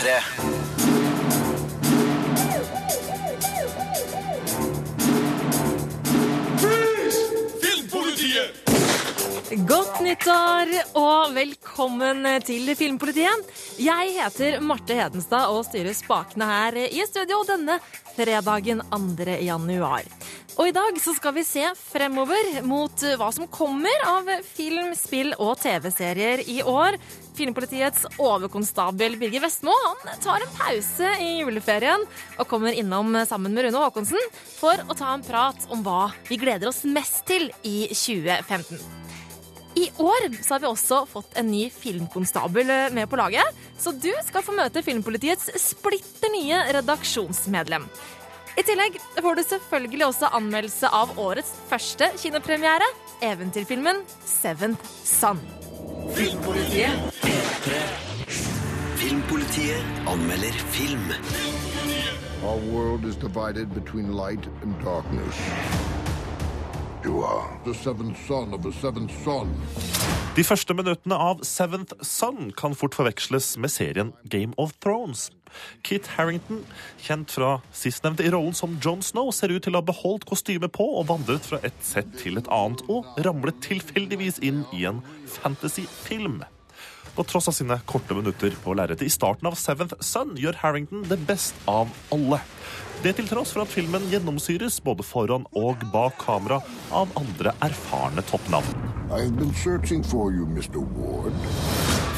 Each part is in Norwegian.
P3. Godt nyttår og velkommen til Filmpolitiet. Jeg heter Marte Hedenstad og styrer spakene her i studio denne fredagen 2. januar. Og i dag så skal vi se fremover mot hva som kommer av film, spill og TV-serier i år. Filmpolitiets overkonstabel Birger Vestmo han tar en pause i juleferien og kommer innom sammen med Rune Haakonsen for å ta en prat om hva vi gleder oss mest til i 2015. I år så har vi også fått en ny filmkonstabel med på laget, så du skal få møte Filmpolitiets splitter nye redaksjonsmedlem. I tillegg får du selvfølgelig også anmeldelse av årets første kinopremiere, eventyrfilmen Seventh Son. Filmpolitiet anmelder film. Our world is divided between light and darkness. You are the seventh son of the seventh son. De første minuttene av Seventh Son kan fort forveksles med serien Game of Thrones. Kit Harrington, kjent fra sistnevnte i rollen som Jon Snow, ser ut til å ha beholdt kostymet på og vandret fra et sett til et annet, og ramlet tilfeldigvis inn i en fantasyfilm. På tross av sine korte minutter på lerretet i starten av Seventh Son gjør Harrington det best av alle. Det til tross for at filmen gjennomsyres både foran og bak kamera av andre erfarne toppnavn.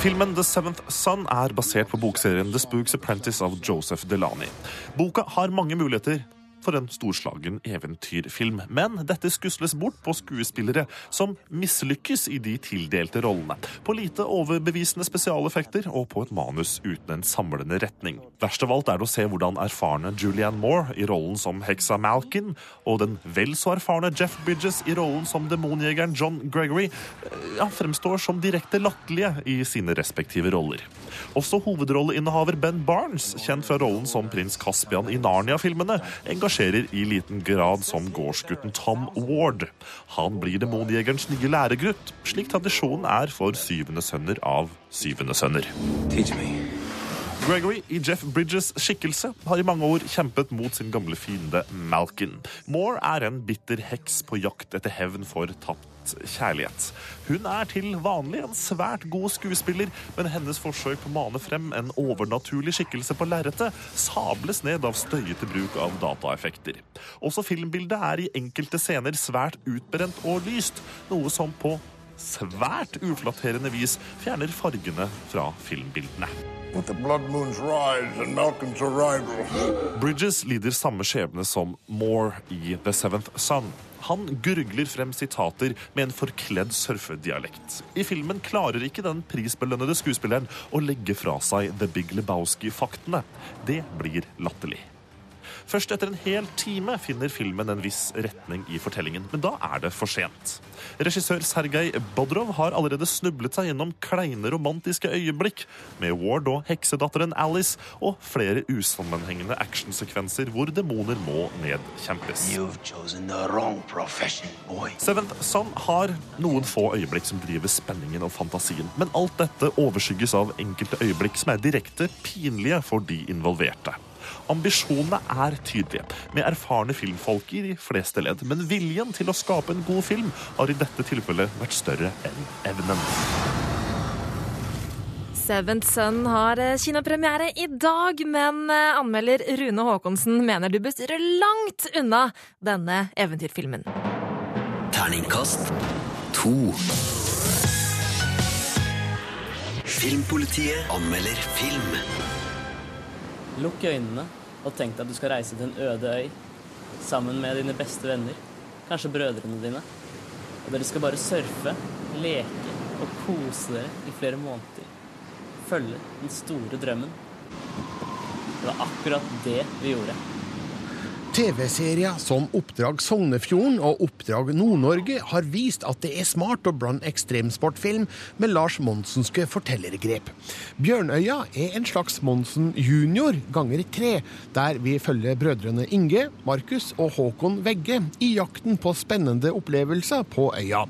Filmen The Seventh Son er basert på bokserien The Spooks Apprentice av Joseph Delany. Boka har mange muligheter for en storslagen eventyrfilm, men dette skusles bort på skuespillere som mislykkes i de tildelte rollene, på lite overbevisende spesialeffekter og på et manus uten en samlende retning. Verst av alt er det å se hvordan erfarne Julianne Moore i rollen som heksa Malkin og den vel så erfarne Jeff Bridges i rollen som demonjegeren John Gregory eh, ja, fremstår som direkte latterlige i sine respektive roller. Også hovedrolleinnehaver Ben Barnes, kjent fra rollen som prins Caspian i Narnia-filmene, engasjerer i liten grad som gårdsgutten Tom Ward. Han blir demonjegerens nye læregutt, slik tradisjonen er for syvende sønner av syvende sønner. Teach me. Gregory i Jeff Bridges skikkelse har i mange år kjempet mot sin gamle fiende Malkin. Moore er en bitter heks på jakt etter hevn for tapt kjærlighet. Hun er til vanlig en svært god skuespiller, men hennes forsøk på å mane frem en overnaturlig skikkelse på lerretet sables ned av støyete bruk av dataeffekter. Også filmbildet er i enkelte scener svært utbrent og lyst, noe som på svært uflatterende vis fjerner fargene fra filmbildene. Bridges lider samme skjebne som Moore i The Seventh Son. Han gurgler frem sitater med en forkledd surfedialekt. I filmen klarer ikke den prisbelønnede skuespilleren å legge fra seg The Big Lebowski-faktene. Det blir latterlig. Først etter en hel time finner filmen en viss retning i fortellingen, men da er det for sent. Regissør Sergej Bodrov har allerede snublet seg gjennom kleine romantiske øyeblikk med Ward og heksedatteren Alice og flere usammenhengende actionsekvenser hvor demoner må nedkjempes. Seventh Son har noen få øyeblikk som driver spenningen og fantasien, men alt dette overskygges av enkelte øyeblikk som er direkte pinlige for de involverte. Ambisjonene er tydelige, med erfarne filmfolk i de fleste ledd, men viljen til å skape en god film har i dette tilfellet vært større enn evnen. Seventh Son har eh, kinopremiere i dag, men eh, anmelder Rune Haakonsen mener du bør styre langt unna denne eventyrfilmen. Terningkast to. Filmpolitiet anmelder film. Lukk øynene og tenk deg at du skal reise til en øde øy sammen med dine beste venner, kanskje brødrene dine. Og dere skal bare surfe, leke og kose dere i flere måneder. Følge den store drømmen. Det var akkurat det vi gjorde. TV-serier som Oppdrag Sognefjorden og Oppdrag Nord-Norge har vist at det er smart å blande ekstremsportfilm med Lars Monsenske fortellergrep. Bjørnøya er en slags Monsen junior ganger tre, der vi følger brødrene Inge, Markus og Håkon Vegge i jakten på spennende opplevelser på øya.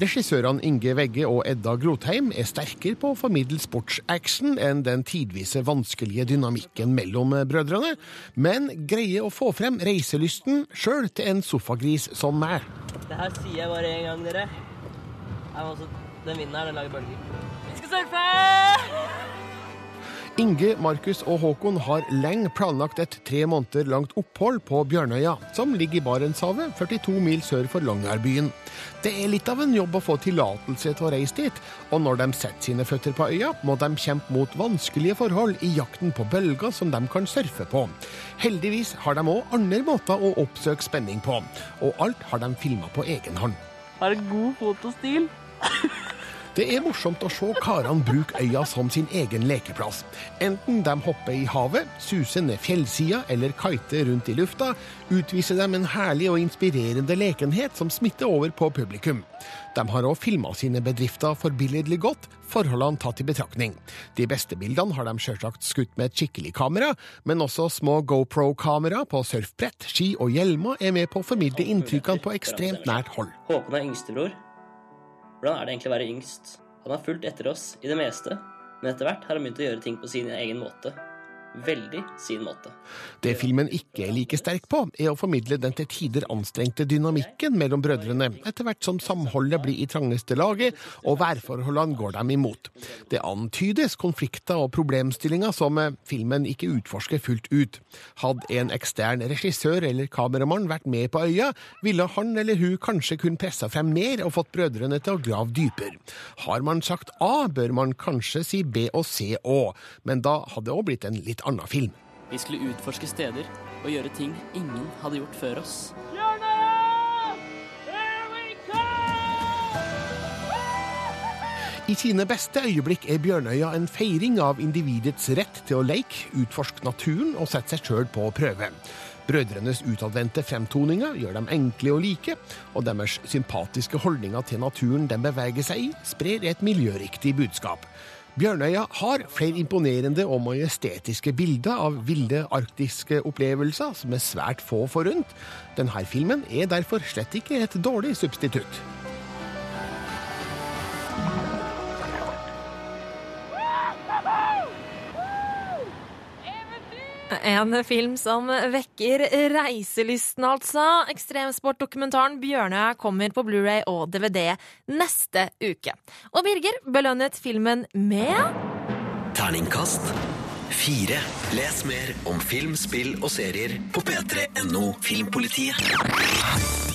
Regissørene Inge Vegge og Edda Grotheim er sterkere på å formidle sportsaction enn den tidvise vanskelige dynamikken mellom brødrene, men greier å få frem reiselysten sjøl til en sofagris som meg. Det her sier jeg bare én gang, dere. Den vinden den lager bølger. Vi skal surfe! Inge, Markus og Håkon har lenge planlagt et tre måneder langt opphold på Bjørnøya, som ligger i Barentshavet, 42 mil sør for Longyearbyen. Det er litt av en jobb å få tillatelse til å reise dit, og når de setter sine føtter på øya, må de kjempe mot vanskelige forhold i jakten på bølger som de kan surfe på. Heldigvis har de òg andre måter å oppsøke spenning på, og alt har de filma på egen hånd. Har god fotostil. Det er morsomt å se karene bruke øya som sin egen lekeplass. Enten de hopper i havet, suser ned fjellsida eller kiter rundt i lufta, utviser de en herlig og inspirerende lekenhet som smitter over på publikum. De har òg filma sine bedrifter forbilledlig godt, forholdene tatt i betraktning. De beste bildene har de sjølsagt skutt med et skikkelig kamera, men også små GoPro-kamera på surfbrett, ski og hjelmer er med på å formidle inntrykkene på ekstremt nært hold. Håkon er yngstebror. Hvordan er det egentlig å være yngst? Han har fulgt etter oss i det meste, men etter hvert har han begynt å gjøre ting på sin egen måte. Veldig sin måte. Det filmen ikke er like sterk på, er å formidle den til tider anstrengte dynamikken mellom brødrene, etter hvert som samholdet blir i trangeste laget og værforholdene går dem imot. Det antydes konflikter og problemstillinger som eh, filmen ikke utforsker fullt ut. Hadde en ekstern regissør eller kameramann vært med på øya, ville han eller hun kanskje kunne pressa frem mer og fått brødrene til å grave dypere. Har man sagt A, bør man kanskje si B og C òg, men da hadde det òg blitt en litt annen film. Vi skulle utforske steder og gjøre ting ingen hadde gjort før oss. I sine beste øyeblikk er Bjørnøya en feiring av individets rett til å leke, utforske naturen og sette seg sjøl på prøve. Brødrenes utadvendte fremtoninger gjør dem enkle å like, og deres sympatiske holdninger til naturen de beveger seg i, sprer et miljøriktig budskap. Bjørnøya har flere imponerende og majestetiske bilder av ville arktiske opplevelser som er svært få forunt. Denne filmen er derfor slett ikke et dårlig substitutt. En film som vekker reiselysten, altså. Ekstremsportdokumentaren Bjørnøya kommer på Blu-ray og DVD neste uke. Og Birger belønnet filmen med Terningkast fire. Les mer om film, spill og serier på p3.no Filmpolitiet.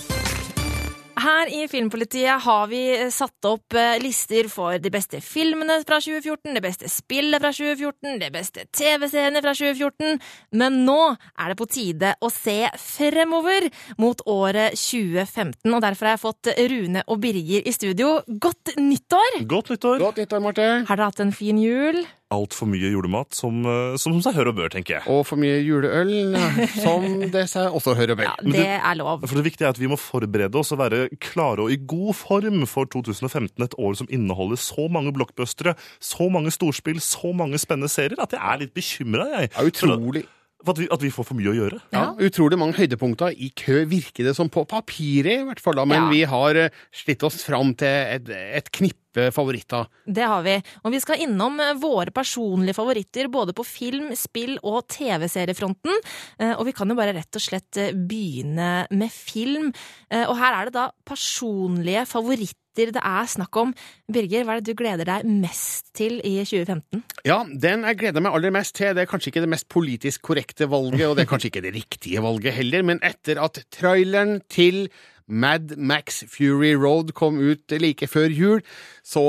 Her i Filmpolitiet har vi satt opp eh, lister for de beste filmene fra 2014, det beste spillet fra 2014, det beste TV-seriene fra 2014. Men nå er det på tide å se fremover mot året 2015. Og derfor har jeg fått Rune og Birger i studio. Godt nyttår! Godt nyttår. Godt nyttår, Marte. Har dere hatt en fin jul? Altfor mye julemat, som, eh, som seg hør og bør, tenker jeg. Og for mye juleøl, som det seg også hører bør. Ja, det er lov. For Det viktige er at vi må forberede oss og være klare og i god form for 2015. Et år som inneholder så mange blockbustere, så mange storspill, så mange spennende serier, at jeg er litt bekymra, jeg. Ja, utrolig. For at vi, at vi får for mye å gjøre. Ja, utrolig mange høydepunkter i kø, virker det som på papiret, i hvert fall. da, Men Ja. vi har eh, slitt oss fram til et, et knippe favoritter. Det har vi. Og vi skal innom eh, våre personlige favoritter både på film, spill og TV-seriefronten. Eh, Og vi kan jo bare rett og slett begynne med film. Eh, Og her er det da personlige favoritter det er snakk om. Birger, hva er det du gleder deg mest til i 2015? Ja, den jeg gleder meg aller mest til. Det er kanskje ikke det mest politisk korrekte valget, og det er kanskje ikke det riktige valget heller, men etter at traileren til Mad Max Fury Road kom ut like før jul, så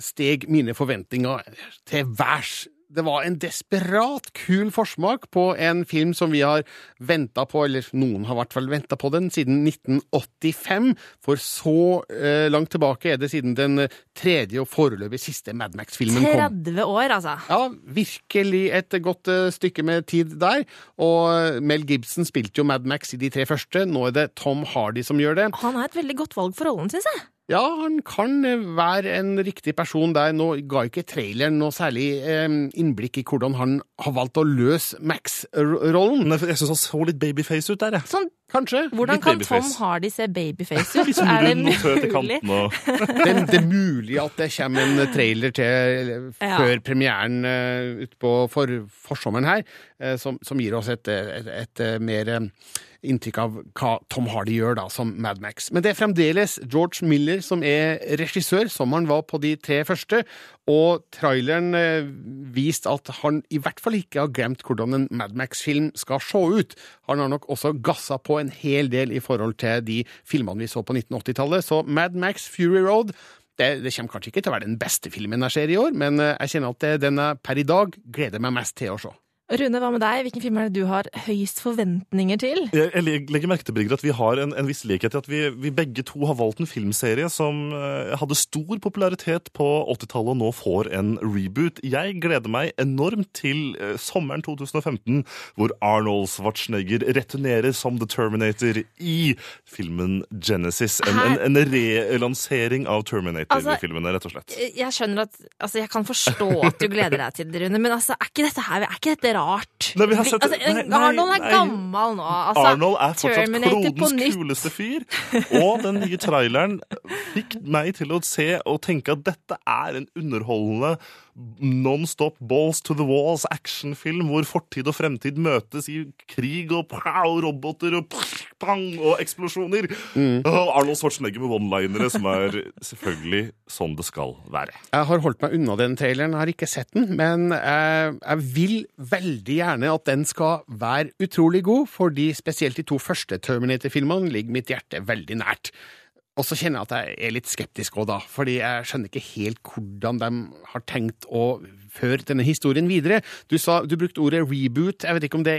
steg mine forventninger til værs. Det var en desperat kul forsmak på en film som vi har venta på, eller noen har i hvert fall venta på den, siden 1985. For så eh, langt tilbake er det siden den tredje og foreløpig siste Mad Max-filmen kom. 30 år, altså. Ja, virkelig et godt eh, stykke med tid der. Og Mel Gibson spilte jo Mad Max i de tre første. Nå er det Tom Hardy som gjør det. Han har et veldig godt valg for rollen, syns jeg. Ja, han kan eh, være en riktig person der. Nå ga ikke traileren noe særlig eh, innblikk i hvordan han har valgt å løse Max-rollen. Jeg syns han så litt babyface ut der, jeg. Sånn Kanskje. Hvordan kan. Tom Hardy se babyface ut? Er det mulig? Det, det er mulig at det kommer en trailer til Ja. før premieren uh, utpå for, forsommeren her, eh, som, som gir oss et, et, et, eh, mer eh, inntrykk av hva Tom Hardy gjør da, som Mad Max. Men det er fremdeles George Miller som er regissør, som han var på de tre første, og traileren eh, viste at han i hvert fall ikke har glemt hvordan en Mad Max-film skal se ut. Han har nok også gassa på en hel del i forhold til de filmene vi så på 1980-tallet, så Mad Max Fury Road det, det kommer kanskje ikke til å være den beste filmen jeg ser i år, men eh, jeg kjenner at det, den jeg per i dag gleder meg mest til å se. Rune, hva med deg? Hvilken film er det du har høyst forventninger til? Jeg jeg legger merke til Birger, at vi har en, en viss likhet i at vi, vi begge to har valgt en filmserie som eh, hadde stor popularitet på 80-tallet og nå får en reboot. Jeg gleder meg enormt til eh, sommeren 2015, hvor Arnold Schwarzenegger returnerer som The Terminator i filmen Genesis. En, en, en relansering av Altså, Terminator-filmene, rett og slett. Jeg skjønner at, altså jeg kan forstå at du gleder deg til det, Rune, men altså, er ikke dette, her, er ikke dette rart? Nei, vi har sett- altså, nei, nei, Arnold er nei. gammel nå. Altså, Arnold er fortsatt klodens kuleste fyr. Og den nye traileren fikk meg til å se og tenke at dette er en underholdende non-stop balls to the walls actionfilm hvor fortid og fremtid møtes i krig og pow, roboter og pang og eksplosjoner. Og Arnold Schwarzenegger med one-linere, som er selvfølgelig sånn det skal være. Jeg har holdt meg unna den traileren, har ikke sett den, men jeg, jeg vil veldig gjerne at den skal være utrolig god, fordi spesielt de to første Terminator-filmene ligger mitt hjerte veldig nært. Og så kjenner jeg at jeg er litt skeptisk òg, da, fordi jeg skjønner ikke helt hvordan de har tenkt å føre denne historien videre. Du, sa, du brukte ordet reboot, jeg vet ikke om det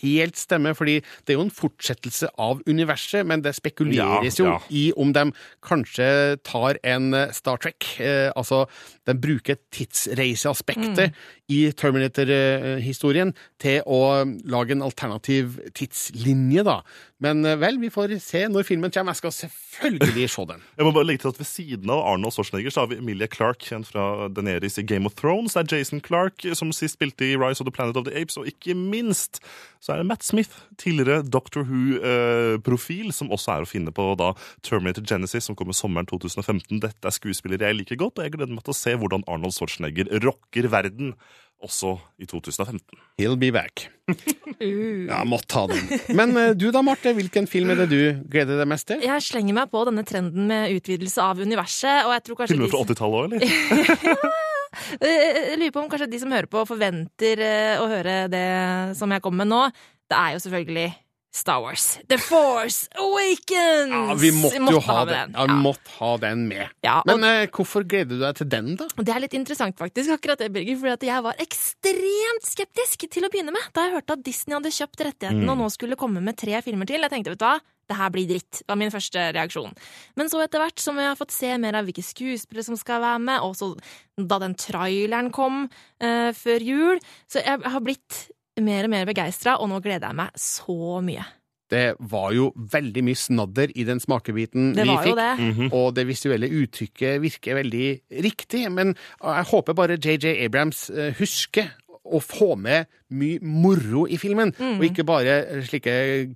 helt stemmer, fordi det er jo en fortsettelse av universet, men det spekuleres jo Ja, ja. i om de kanskje tar en eh, Star Trek, eh, altså de bruker tidsreiseaspektet i Terminator-historien til å lage en alternativ tidslinje, da. Men eh, vel, vi får se når filmen kommer. Jeg skal selvfølgelig se den. Jeg må bare legge til at Ved siden av Arnold Schwarzenegger så har vi Emilia Clarke, kjent fra Daenerys i Game of Thrones. Det er Jason Clarke, som sist spilte i Rise of the Planet of the Apes. Og ikke minst så er det Matt Smith, tidligere Doctor Who-profil, som også er å finne på da Terminator Genesis, som kommer sommeren 2015. Dette er skuespillere jeg liker godt, og jeg gleder meg til å se hvordan Arnold Schwarzenegger rocker verden. Også i 2015. He'll be back. Ja, måtte ta den. Men eh, du da, Marte, hvilken film er det du gleder deg mest til? Jeg slenger meg på denne trenden med utvidelse av universet, og jeg tror kanskje Filmer fra 80-tallet òg, eller? Eh, Jeg lurer på om kanskje de som hører på, forventer eh, å høre det som jeg kommer med nå. Det er jo selvfølgelig Star Wars. The Force Awakens! Ja, vi måtte, jo ha ha den. Ja, vi måtte ha den med. Ja, Men eh, hvorfor gleder du deg til den, da? Det er litt interessant, faktisk, akkurat det, Birger, fordi jeg var ekstremt skeptisk til å begynne med da jeg hørte at Disney hadde kjøpt rettighetene og nå skulle komme med tre filmer til. Jeg tenkte, vet du hva, det her blir dritt. Var min første reaksjon. Men så etter hvert som jeg har fått se mer av hvilke skuespillere som skal være med, og så da den traileren kom eh, før jul, så jeg har blitt mer og mer begeistra, og nå gleder jeg meg så mye. Det var jo veldig mye snadder i den smakebiten Det vi var jo Mm det. Og det visuelle uttrykket virker veldig riktig. Men jeg håper bare JJ Abrams eh, husker å få med mye moro i filmen, Mm. og ikke bare slike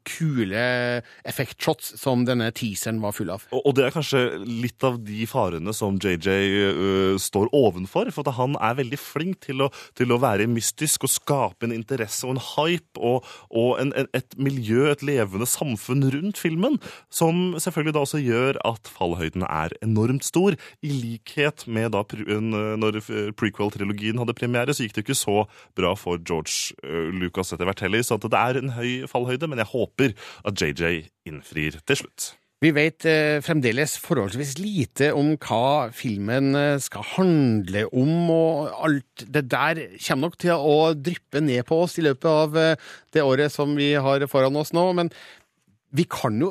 kule effektshots som denne teaseren var full av. Og og det er kanskje litt av de farene som JJ uh, står ovenfor. For at han er veldig flink til å, til å være mystisk og skape en interesse og en hype og, og en, en, et miljø, et levende samfunn rundt filmen. Som selvfølgelig da også gjør at fallhøyden er enormt stor. I likhet med da pre- når prequel-trilogien hadde premiere, så gikk det ikke så bra for George øh, Lucas etter hvert heller. Så at det er en høy fallhøyde, men jeg håper at JJ innfrir til slutt. Vi vet eh, fremdeles forholdsvis lite om hva filmen eh, skal handle om, og alt det der kommer nok til å dryppe ned på oss i løpet av eh, det året som vi har foran oss nå. Men vi kan jo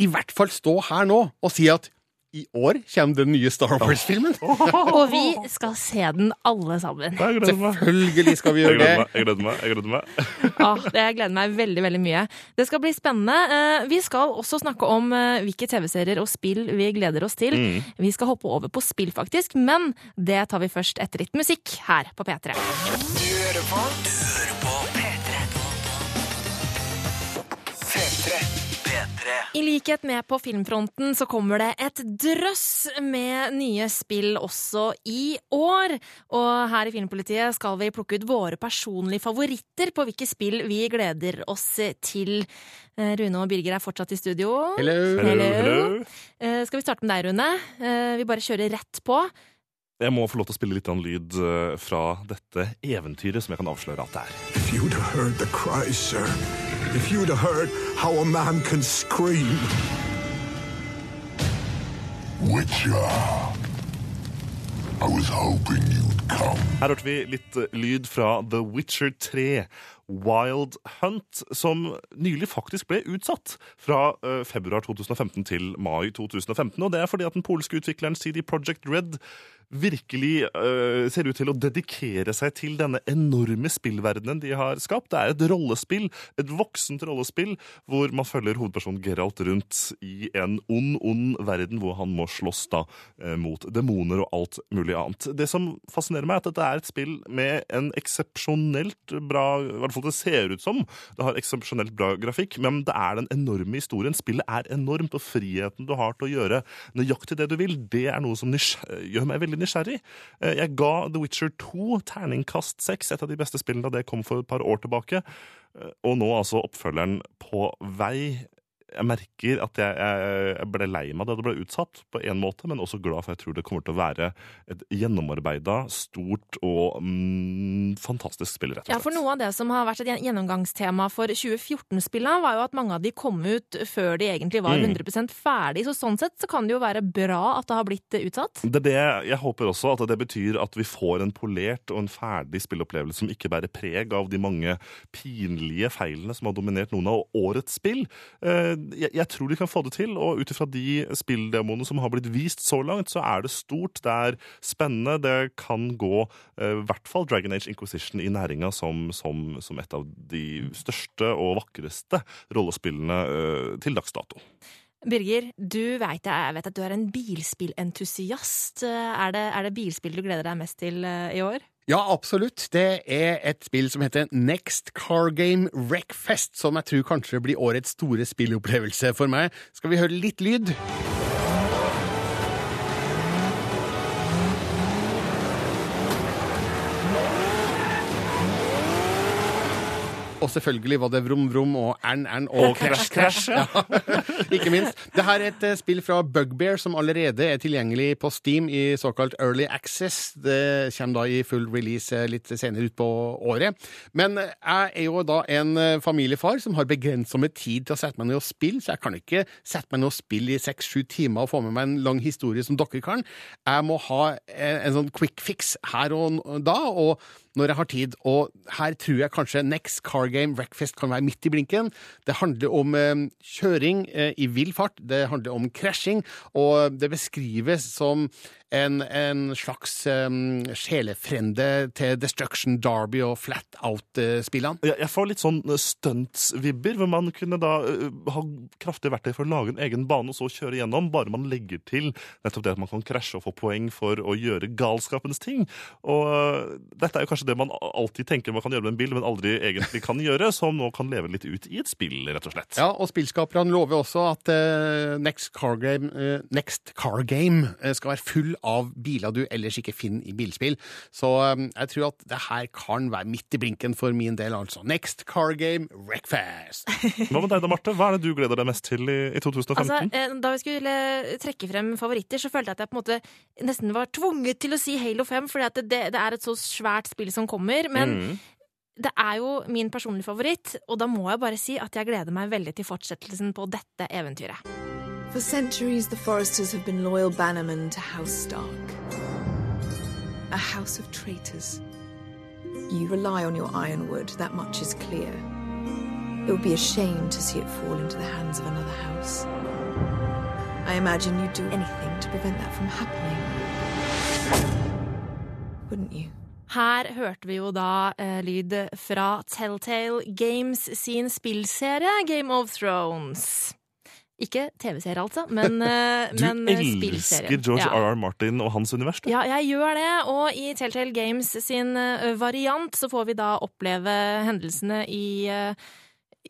i hvert fall stå her nå og si at i år kommer den nye Star Wars-filmen. Og vi skal se den alle sammen. Selvfølgelig skal vi Jeg gjøre gleder det. meg. Jeg gleder meg. Jeg gleder meg. Ah, det jeg gleder meg veldig veldig mye. Det skal bli spennende. Eh, Vi skal også snakke om eh, hvilke TV-serier og spill vi gleder oss til. Vi skal hoppe over på spill, faktisk, men det tar vi først etter litt musikk her på P3. Du hører på P3. P3. I likhet med på filmfronten så kommer det et drøss med nye spill også i år. Og her i Filmpolitiet skal vi plukke ut våre personlige favoritter på hvilke spill vi gleder oss til. Eh, Rune og Birger er fortsatt i studio. Hello. Hello. Hello. Skal vi starte med deg, Rune? Eh, Vi bare kjører rett på. Jeg må få lov til å spille litt av lyd eh, fra dette eventyret som jeg kan avsløre at det er. If you'd heard the cry, sir. If you'd have heard how a man can scream. Witcher. I was hoping you'd come. Her hørte vi litt eh, lyd fra The Witcher 3. Wild Hunt, som nylig faktisk ble utsatt fra eh, februar 2015 til mai 2015. Og det er fordi at den polske utvikleren CD Projekt Red virkelig uh, ser ut til å dedikere seg til denne enorme spillverdenen de har skapt. Det er et rollespill, et voksent rollespill, hvor man følger hovedpersonen Geralt rundt i en ond, ond verden hvor han må slåss da uh, mot demoner og alt mulig annet. Det som fascinerer meg, er at dette er et spill med en eksepsjonelt bra I hvert fall det ser ut som. Det har eksepsjonelt bra grafikk, men det er den enorme historien. Spillet er enormt, og friheten du har til å gjøre nøyaktig det du vil, det er noe som gjør meg veldig nysgjerrig. Eh, Jeg ga The Witcher 2 terningkast 6, et av de beste spillene da det kom for et par år tilbake. Eh, Og nå altså oppfølgeren på vei. Jeg merker at jeg, jeg, ble lei meg da det ble utsatt, på en måte, men også glad for jeg tror det kommer til å være et gjennomarbeida, stort og mm, fantastisk spill, rett og slett. Ja, for Noe av det som har vært et gjennomgangstema for 2014-spillene, var jo at mange av de kom ut før de egentlig var Mm. 100% ferdig. Så sånn sett så kan det jo være bra at det har blitt utsatt. Det er det jeg håper også, at det betyr at vi får en polert og en ferdig spillopplevelse som ikke bærer preg av de mange pinlige feilene som har dominert noen av årets spill. Eh, Jeg, jeg tror de kan få det til, og ut ifra de spilldemoene som har blitt vist så langt, så er det stort, det er spennende, det kan gå eh, i hvert fall Dragon Age Inquisition i næringa som, som, som et av de største og vakreste rollespillene eh, til dags dato. Birger, du vet, jeg vet at du er en bilspillentusiast. Er er det bilspill du gleder deg mest til eh, i år? Ja, absolutt. Det er et spill som heter Next Car Game Wreckfest, som jeg tror kanskje blir årets store spillopplevelse for meg. Skal vi høre litt lyd? Og selvfølgelig var det vrom vrom og ern ern og krasj krasj. Ja, ikke minst. Det her er et eh, spill fra Bugbear som allerede er tilgjengelig på Steam i såkalt Early Access. Det kommer da i full release eh, litt senere ut på året. Men eh, jeg er jo da en eh, familiefar som har begrensa med tid til å sette meg ned og spille, så jeg kan ikke sette meg ned og spille i seks-sju timer og få med meg en lang historie som dere kan. Jeg må ha en, en sånn quick fix her og da. og når jeg har tid. Og her tror jeg kanskje Next Car Game Breakfast kan være midt i blinken. Det handler om eh, kjøring eh, i vill fart, det handler om krasjing, og det beskrives som en, en slags um, sjelefrende til Destruction Derby og Flat Out-spillene. Jeg jeg får litt sånn stunts-vibber, hvor man kunne da uh, ha kraftige verktøy for å lage en egen bane og så kjøre gjennom, bare man legger til nettopp det at man kan krasje og få poeng for å gjøre galskapens ting. Og uh, dette er jo kanskje det man alltid tenker man kan gjøre med en bil, men aldri egentlig kan gjøre, som nå kan leve litt ut i et spill, rett og slett. Ja, og spillskaperne lover også at uh, Next Car Game, eh, Next Car Game eh, skal være full av biler du ellers ikke finner i bilspill. Så eh, jeg tror at det her kan være midt i blinken for min del, altså. Next Car Game Wreckfast. Hva med deg da, Marte? Hva er det du gleder deg mest til i, i 2015? Altså, eh, da vi skulle trekke frem favoritter, så følte jeg at jeg på en måte nesten var tvunget til å si Halo 5, fordi at det, det er et så svært spill som kommer. Men Mm. det er jo min personlige favoritt, og da må jeg bare si at jeg gleder meg veldig til fortsettelsen på dette eventyret. For centuries, the Foresters have been loyal bannermen to House Stark. A house of traitors. You rely on your ironwood, that much is clear. It would be a shame to see it fall into the hands of another house. I imagine you'd do anything to prevent that from happening. Wouldn't you? Her hørte vi jo da eh, lyd fra Telltale Games sin spillserie Game of Thrones. Ikke TV-serie, altså, men, eh, Du men eh, elsker. George Ja. R.R. Martin og hans univers, du. Ja, jeg gjør det, og i Telltale Games sin eh, variant så får vi da oppleve hendelsene i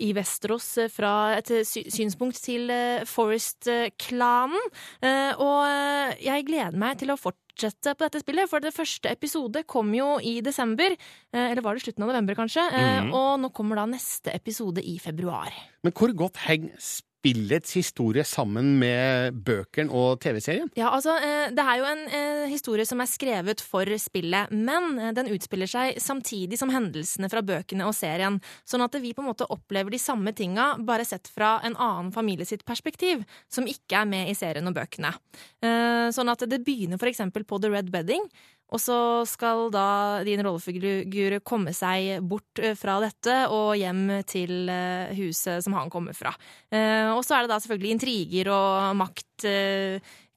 i Vesterås fra et synspunkt til Forest-klanen. Eh, og jeg gleder meg til å fortsette på dette spillet, for det første episode kom jo i desember. Eller var det slutten av november, kanskje? Mm -hmm. Og nå kommer da neste episode i februar. Men hvor godt henger spillets historie sammen med bøkene og TV-serien? Ja, altså, eh, Det er jo en eh, historie som er skrevet for spillet, men eh, den utspiller seg samtidig som hendelsene fra bøkene og serien, sånn at vi på en måte opplever de samme tinga, bare sett fra en annen familie sitt perspektiv, som ikke er med i serien og bøkene. Sånn at det begynner for eksempel på The Red Bedding, og så skal da din rollefigur komme seg bort eh, fra dette og hjem til eh, huset som han kommer fra. Eh, Og så er det da selvfølgelig intriger og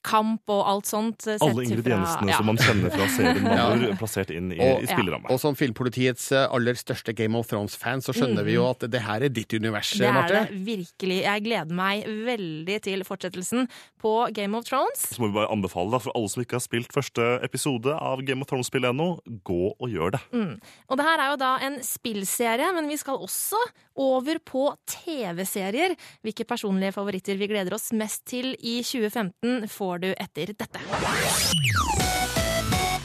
maktkamp og alt sånt. eh, Alle ingrediensene fra- ja. som man kjenner fra serien, Ja. Plassert inn i, Og- i spilleramme. Og som Filmpolitiets eh, aller største Game of Thrones-fan, så skjønner vi jo at det her er ditt univers, Marte. Det er Marte. det virkelig. Jeg gleder meg veldig til fortsettelsen på Game of Thrones. Så må vi bare anbefale da, for alle som ikke har spilt første episode av Game of Thrones-spillet ennå, gå og gjør det. Mm. Og det her er jo da en spillserie, men vi skal også over på TV-serier. Hvilke personlige favoritter vi gleder oss mest til i 2015, får du etter dette.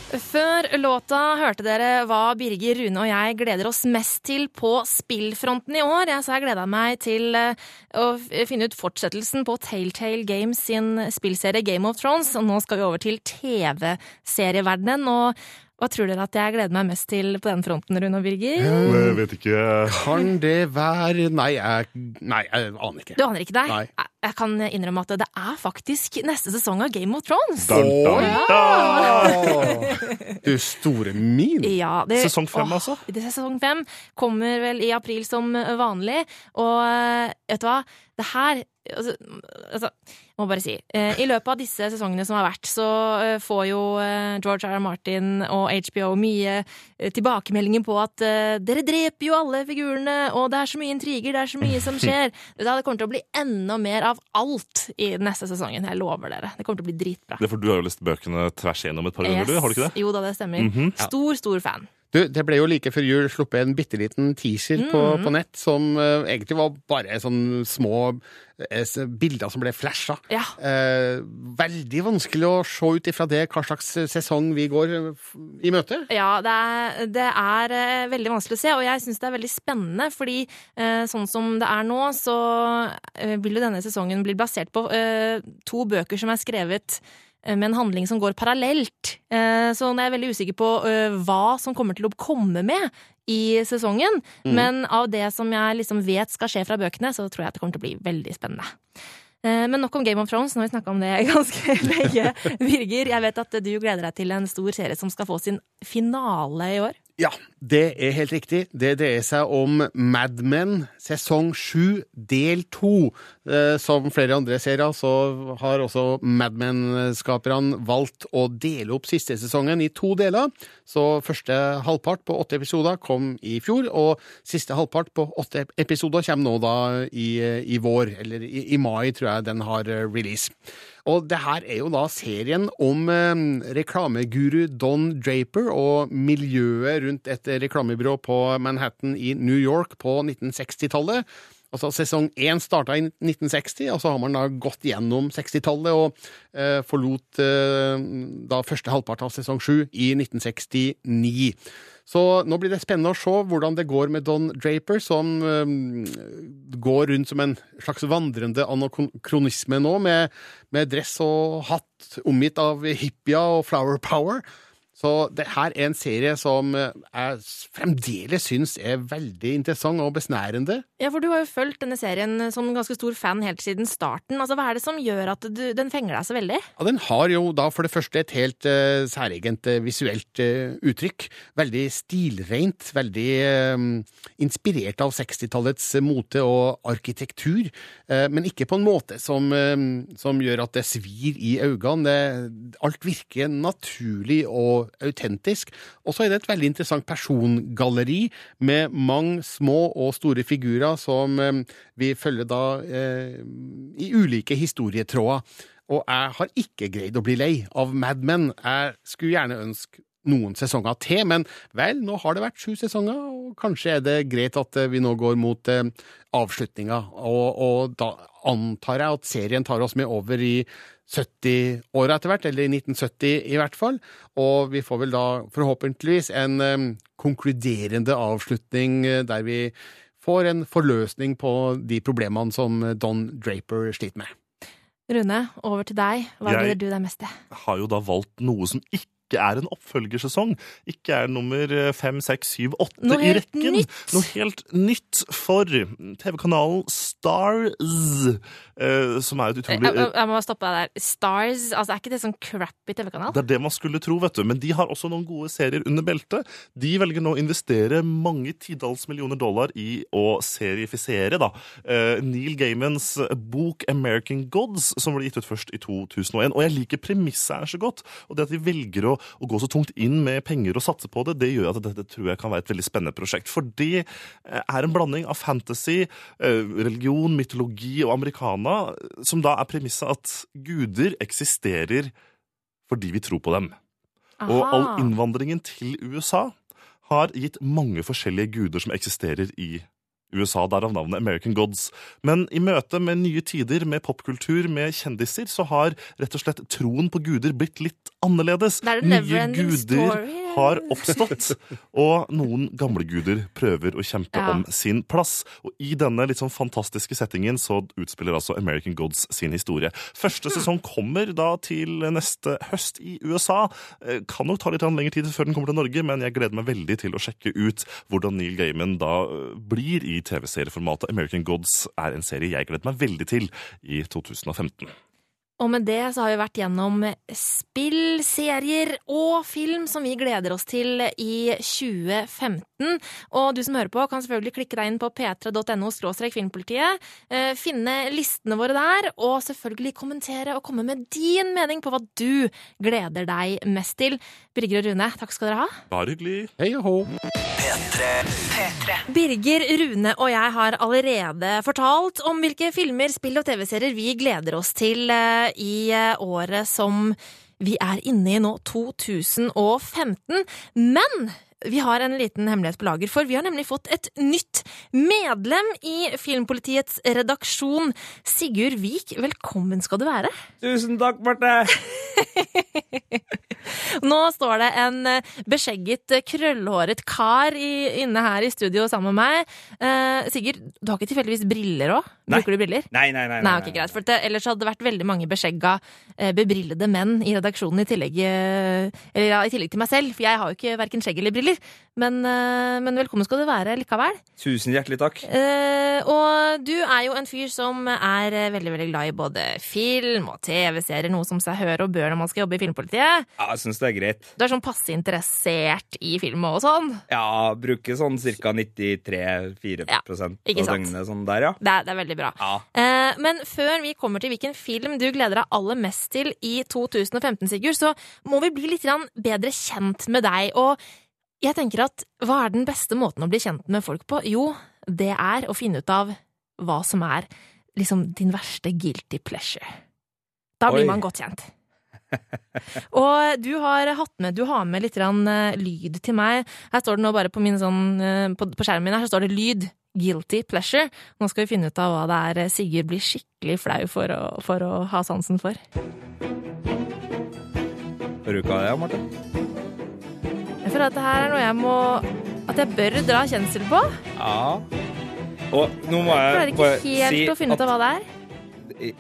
Før låta hørte dere hva Birger, Rune og jeg gleder oss mest til på spillfronten i år. Jeg, så jeg gleda meg til eh, å finne ut fortsettelsen på Telltale Games sin spillserie Game of Thrones. Og nå skal vi over til TV-serieverdenen. Og hva tror dere at jeg gleder meg mest til på den fronten, Rune og Birger? Jeg vet ikke Kan det være Nei, jeg, nei, jeg aner ikke. Du aner ikke deg? Nei. Jeg- kan innrømme at det er faktisk neste sesong av Game of Thrones. Dun, dun, dun. Åh, Du store min! Ja, det, Sesong fem, altså? Det er sesong fem. Kommer vel i april som vanlig. Og eh, vet du hva? Det her altså, altså, jeg må bare si. eh, I løpet av disse sesongene som har vært, så eh, får jo eh, George R. R. Martin og HBO mye tilbakemeldinger på at dere dreper jo alle figurene, og det er så mye intriger, det er så mye som skjer. Det kommer til å bli enda mer av alt i neste sesongen. Jeg lover dere. Det kommer til å bli dritbra. Det er for Du har jo lest bøkene tvers igjennom et par ganger, du, har du ikke det? Jo da, det stemmer. Mhm. Stor, stor fan. Du, det ble jo like før jul sluppet en bitte liten teaser på, Mm. på nett, som uh, egentlig var bare sånn små uh, bilder som ble flasha. Ja. Uh, veldig vanskelig å se ut ifra det hva slags sesong vi går i møte. Ja, det er, det er veldig vanskelig å se, og jeg syns det er veldig spennende, fordi sånn som det er nå, så vil jo denne sesongen bli basert på to bøker som er skrevet med en handling som går parallelt. Eh, så jeg er veldig usikker på eh, hva som kommer til å komme med i sesongen, men av det som jeg liksom vet skal skje fra bøkene, så tror jeg at det kommer til å bli veldig spennende. Eh, Men nok om Game of Thrones, nå har vi snakka om det ganske lenge. Birger, jeg vet at du gleder deg til en stor serie som skal få sin finale i år. Ja, det er helt riktig. Det dreier seg om Mad Men sesong sju del to. Eh, Som flere andre serier så har også Mad Men-skaperne valgt å dele opp siste sesongen i to deler. Så første halvpart på åtte episoder kom i fjor, og siste halvpart på åtte episoder kommer nå da i, i vår, eller i, i mai, tror jeg den har eh, release. Og det her er jo da serien om eh, reklameguru Don Draper og miljøet rundt et reklamebyrå på Manhattan i New York på 1960-tallet. Altså Sesong én starta i 1960, og så har man da gått gjennom 60-tallet og eh, forlot eh, da første halvpart av sesong sju i 1969. Så nå blir det spennende å se hvordan det går med Don Draper, som eh, går rundt som en slags vandrende anakronisme nå, med, med dress og hatt omgitt av hippier og flower power. Så det her er en serie som eh, jeg fremdeles syns er veldig interessant og besnærende. Ja, for du har jo fulgt denne serien som en ganske stor fan helt siden starten. Altså, Hva er det som gjør at du, den fenger deg så veldig? Ja, Den har jo da for det første et helt uh, særegent uh, visuelt uh, uttrykk. Veldig stilrent, veldig inspirert av 60-tallets mote og arkitektur. men ikke på en måte som, som gjør at det svir i øynene. Alt virker naturlig og autentisk. Og så er det et veldig interessant persongalleri med mange små og store figurer som eh, vi følger da eh, i ulike historietråder. Og jeg har ikke greid å bli lei av Mad Men. Jeg skulle gjerne ønske noen sesonger til, men vel, nå har det vært sju sesonger, og kanskje er det greit at eh, vi nå går mot eh, avslutninga. Og, og da antar jeg at serien tar oss med over i 70-åra etter hvert, eller i 1970 i hvert fall. Og vi får vel da forhåpentligvis en eh, konkluderende avslutning eh, der vi får en forløsning på de problemene som Don Draper sliter med. Rune, over til deg. Hva Jeg- gleder du deg mest til? har jo da valgt noe som ikke er en oppfølgersesong. Ikke er nummer eh, fem, seks, syv, åtte i rekken. nytt. Noe helt nytt for TV-kanalen Stars, eh, som er et utrolig jeg, jeg må stoppe deg der. Stars, altså er ikke det sånn crappy TV-kanal? Det er det man skulle tro, vet du. Men de har også noen gode serier under beltet. De velger nå å investere mange titalls millioner dollar i å serifisere da. eh, Neil Gaimans bok 'American Gods', som ble gitt ut først i 2001. Og jeg liker premisset her så godt. Og det at de velger å, å gå så tungt inn med penger og satse på det, det gjør at dette tror jeg kan være et veldig spennende prosjekt. For det eh, er en blanding av fantasy, eh, religion, mytologi og americana, som da er premisset at guder eksisterer fordi vi tror på dem. Og all innvandringen til USA har gitt mange forskjellige guder som eksisterer i USA, derav navnet American Gods. Men i møte med nye tider, med popkultur, med kjendiser, så har rett og slett troen på guder blitt litt annerledes. Er Nye guder har oppstått, og noen gamle guder prøver å kjempe Ja. om sin plass. Og i denne litt sånn fantastiske settingen så utspiller altså American Gods sin historie. Første sesong kommer da til neste høst i USA. Eh, Kan nok ta litt lengre tid før den kommer til Norge, men jeg gleder meg veldig til å sjekke ut hvordan Neil Gaiman da eh, blir i TV-serieformatet. American Gods er en serie jeg gleder meg veldig til i 2015. Og med det så har vi vært gjennom spill, serier og film som vi gleder oss til i 2015. Og du som hører på, kan selvfølgelig klikke deg inn på p3.no filmpolitiet, eh, finne listene våre der, og selvfølgelig kommentere og komme med din mening på hva du gleder deg mest til. Birger og Rune, takk skal dere ha. Bare hyggelig. Hei og hå. Birger, Rune og jeg har allerede fortalt om hvilke filmer, spill og TV-serier vi gleder oss til eh, i eh, året som vi er inne i nå, 2015. Men vi har en liten hemmelighet på lager, for vi har nemlig fått et nytt medlem i Filmpolitiets redaksjon. Sigurd Vik, velkommen skal du være. Tusen takk, Marte! Nå står det en eh, beskjegget, eh, krøllhåret kar i, inne her i studio sammen med meg. Eh, Sigurd, du har ikke tilfeldigvis briller òg? Nei. Bruker du briller? Nei, nei, nei. Nei, ok, greit. For det, ellers hadde det vært veldig mange beskjegga, eh, bebrillede menn i redaksjonen i tillegg, eller, ja, i tillegg til meg selv. For jeg har jo ikke verken skjegg eller briller. Men, men velkommen skal du være likevel. Tusen hjertelig takk. Eh, og du er jo en fyr som er veldig veldig glad i både film og TV-serier, noe som seg hør og bør når man skal jobbe i filmpolitiet. Ja, jeg syns det er greit. Du er sånn passe interessert i film og sånn. Ja, bruker sånn ca. 93-4 Ja, av døgnet sånn der, ja. Det er, det er veldig bra. Ja. Eh, men før vi kommer til hvilken film du gleder deg aller mest til i 2015, Sigurd, så må vi bli litt bedre kjent med deg. Og jeg tenker at hva er den beste måten å bli kjent med folk på? Jo, det er å finne ut av hva som er liksom din verste guilty pleasure. Da blir Oi. man godt kjent. Og du har hatt med, du har med litt eh, lyd til meg. Her står det nå bare på, min sånn, eh, på, på skjermen min her, så står det lyd. Guilty pleasure. Nå skal vi finne ut av hva det er eh, Sigurd blir skikkelig flau for å, for å ha sansen for. Hører du hva det er, Marte? Jeg føler at det her er noe jeg må At jeg bør dra kjensel på. Ja. Og nå må Jeg klarer jeg ikke helt si å finne ut av hva det er.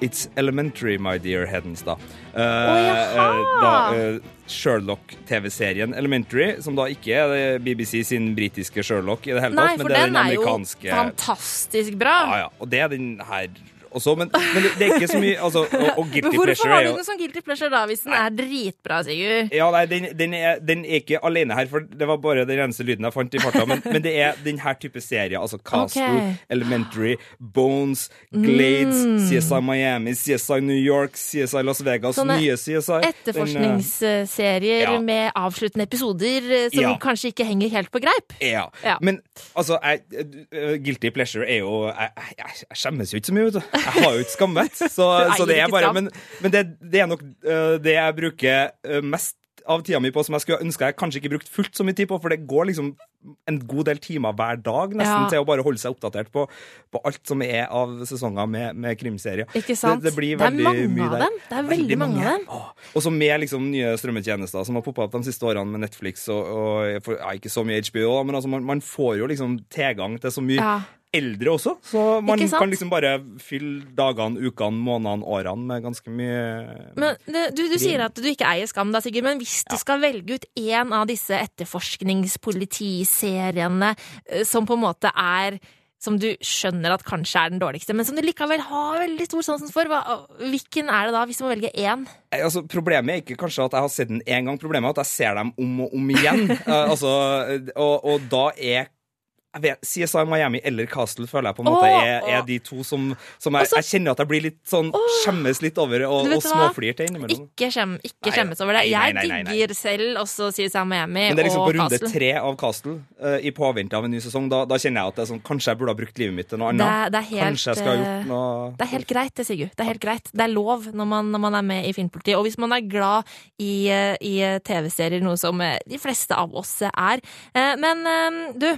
It's elementary, my dear Hedenstad. Uh, Sherlock-TV-serien Elementary, som da ikke er BBC sin britiske Sherlock i det hele Nei, tatt, for men det er den den er jo fantastisk bra. Ja, ja. Og det er den her også, men, men det, det er ikke så mye altså, og, og Guilty hvorfor Pleasure har du den som guilty pleasure da, hvis den er dritbra, Sigurd? ja, nei, den, den, er, den er ikke alene her, for det var bare den eneste lyden jeg fant i farta. Men, men det er den her type serier. Altså Castle, okay. Elementary, Bones, Glades, Mm. CSI Miami, CSI New York, CSI Las Vegas, Sånne nye CSI. Etterforskningsserier Ja. med avsluttende episoder eh, som Ja. kanskje ikke henger helt på greip. Ja. Ja. Men altså, jeg, uh, Guilty Pleasure er jo Jeg, jeg, jeg skjemmes jo ikke så mye, vet du. Jeg har jo ikke skammet, Så, så det er bare. Men, men det, det er nok uh, det jeg bruker uh, mest av tida mi på som jeg skulle ønske jeg kanskje ikke brukte fullt så mye tid på, for det går liksom en god del timer hver dag nesten Ja. til å bare holde seg oppdatert på, på alt som er av sesonger med, med krimserier. Ikke sant? Det, det blir Det er veldig mange av dem. Det er veldig mange av dem. Og så med liksom nye strømmetjenester som har poppa opp de siste årene med Netflix og, og ja, ikke så mye HBO, men altså man, man får jo liksom tilgang til så mye Ja. Eldre også. Så man kan liksom bare fylle dagene, ukene, månedene, årene med ganske mye Men du, du sier at du ikke eier Skam, da, Sigurd, men hvis du skal velge ut én av disse etterforskningspolitiseriene eh, som på en måte er som du skjønner at kanskje er den dårligste, men som du likevel har veldig stor sansen for. Hva, hvilken er det da, hvis du må velge én? Altså, problemet er ikke kanskje at jeg har sett den én gang, problemet er at jeg ser dem om og om igjen. Eh, altså, og, og da er vet, CSI Miami eller Castle føler jeg på en måte Åh, er, er de to som, som jeg, Også- jeg kjenner at jeg blir litt sånn skjemmes litt over og, og småflir til innimellom. Ikke, skjem, ikke Nei, skjemmes over det. Jeg nei, nei, digger selv også CSI Miami Men det er liksom og på runde Castle. tre av Castle, uh, i påvente av en ny sesong, da, da kjenner jeg at det sånn, kanskje jeg burde ha brukt livet mitt til noe annet. Det, det helt, kanskje jeg skal ha eh, gjort noe Det er helt greit, det, Sigurd. Det er helt greit. Det er lov når man, når man er med i Filmpolitiet. Og hvis man er glad i, eh, i TV-serier, noe som eh, de fleste av oss er. Eh, Men eh, du,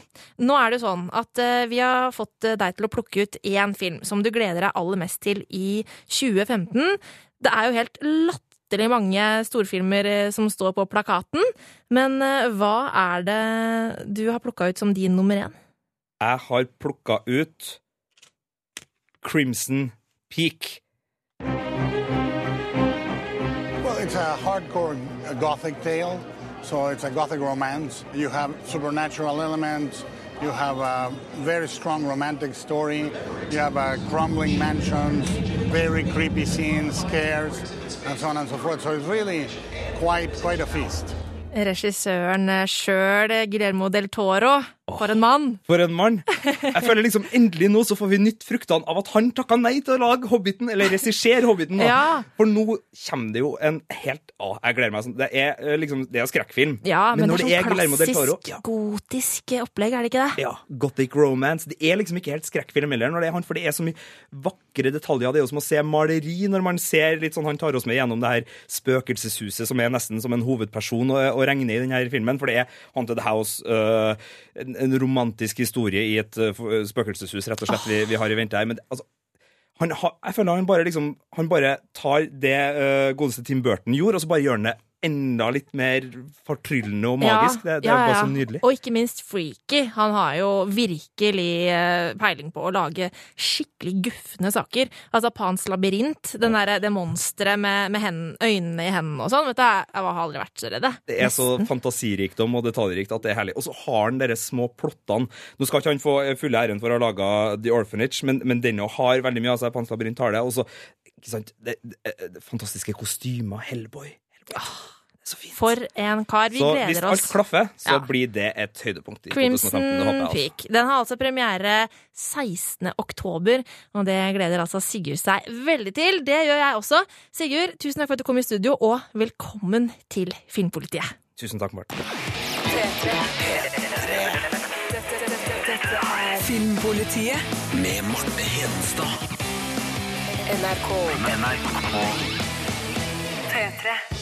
nå er det jo sånn at eh, vi har fått eh, deg til å plukke ut én film som du gleder deg aller mest til i 2015. Det er jo helt latterlig mange storfilmer eh, som står på plakaten. Men hva er det du har plukka ut som din nummer én? Jeg har plukka ut Crimson Peak. Well, it's a hardcore uh, gothic tale, so it's a gothic romance. You have supernatural elements. You have a very strong romantic story. You have a crumbling mansions, very creepy scenes, scares, and so on and so forth. So it's really quite quite a feast. Regissøren sjøl, Guillermo del Toro. For en mann! For en mann! Jeg føler liksom endelig nå så får vi nytt fruktene av at han takka nei til å lage Hobbiten, eller regissere Hobbiten. da. Ja. For nå kommer det jo en helt Å, jeg gleder meg sånn. Det er eh, liksom Det er skrekkfilm. Ja, men, men det er sånn klassisk Toro klassisk gotisk opplegg, er det ikke det? ja, Gothic romance. Det er liksom ikke helt skrekkfilm heller, når det er han, for det er så mye vakre detaljer. Det er jo som å se maleri når man ser litt sånn Han tar oss med gjennom det her spøkelseshuset, som er nesten som en hovedperson å, å regne i denne filmen. For det er Haunted House, øh, en, romantisk historie i et øh, spøkelseshus, rett og slett, vi, vi har i vente her. Men altså han, jeg føler han bare liksom Han bare tar det uh, godeste Tim Burton gjorde, og så bare gjør han det enda litt mer fortryllende og magisk. det, det ja, er bare så nydelig. Og ikke minst freaky. Han har jo virkelig eh, peiling på å lage skikkelig gufne saker. Altså Pans labyrint, den der, det monsteret med, med hen, øynene i hendene og sånn. Vet du, jeg, har aldri vært så redd. Det er så fantasirikdom og detaljrikt at det er herlig. Og så har han de små plottene. Nå skal ikke han få fulle æren for å ha laga The Orphanage, men, men den også har veldig mye av seg. Pans labyrint har det. Og så, ikke sant, det, det, det, fantastiske kostymer. Hellboy. Så fint. For en kar. Vi så hvis alt klaffer, så Ja. blir det et høydepunkt i 2015. Crimson Det håper jeg også. Peak. Den har altså premiere 16. oktober, og det gleder altså Sigurd seg veldig til. Det gjør jeg også. Sigurd, tusen takk for at du kom i studio, og velkommen til Filmpolitiet. Tusen takk, Martin. Filmpolitiet. Med Marte Hedenstad. NRK. NRK. P3.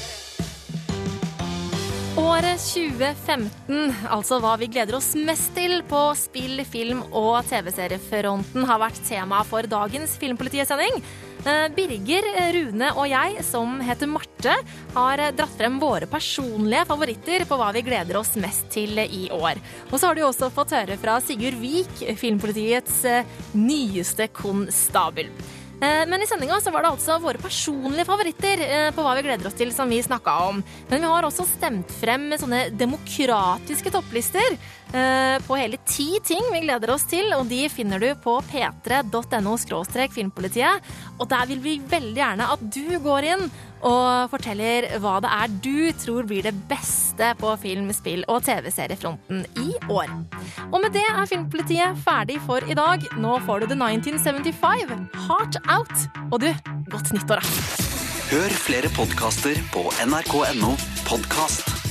Året 2015, altså hva vi gleder oss mest til på spill-, film- og TV-seriefronten, har vært tema for dagens Filmpolitiet-sending. Birger, Rune og jeg, som heter Marte, har dratt frem våre personlige favoritter på hva vi gleder oss mest til i år. Og så har du også fått høre fra Sigurd Vik, Filmpolitiets eh, nyeste konstabel. Eh, Men i sendinga så var det altså våre personlige favoritter eh, på hva vi gleder oss til, som vi snakka om. Men vi har også stemt frem med sånne demokratiske topplister på hele ti ting vi gleder oss til, og de finner du på p3.no filmpolitiet. Og der vil vi veldig gjerne at du går inn og forteller hva det er du tror blir det beste på film-, spill- og TV-seriefronten i år. Og med det er Filmpolitiet ferdig for i dag. Nå får du The 1975, Heart Out. Og du, godt nyttår, da. Hør flere podkaster på nrk.no podkast.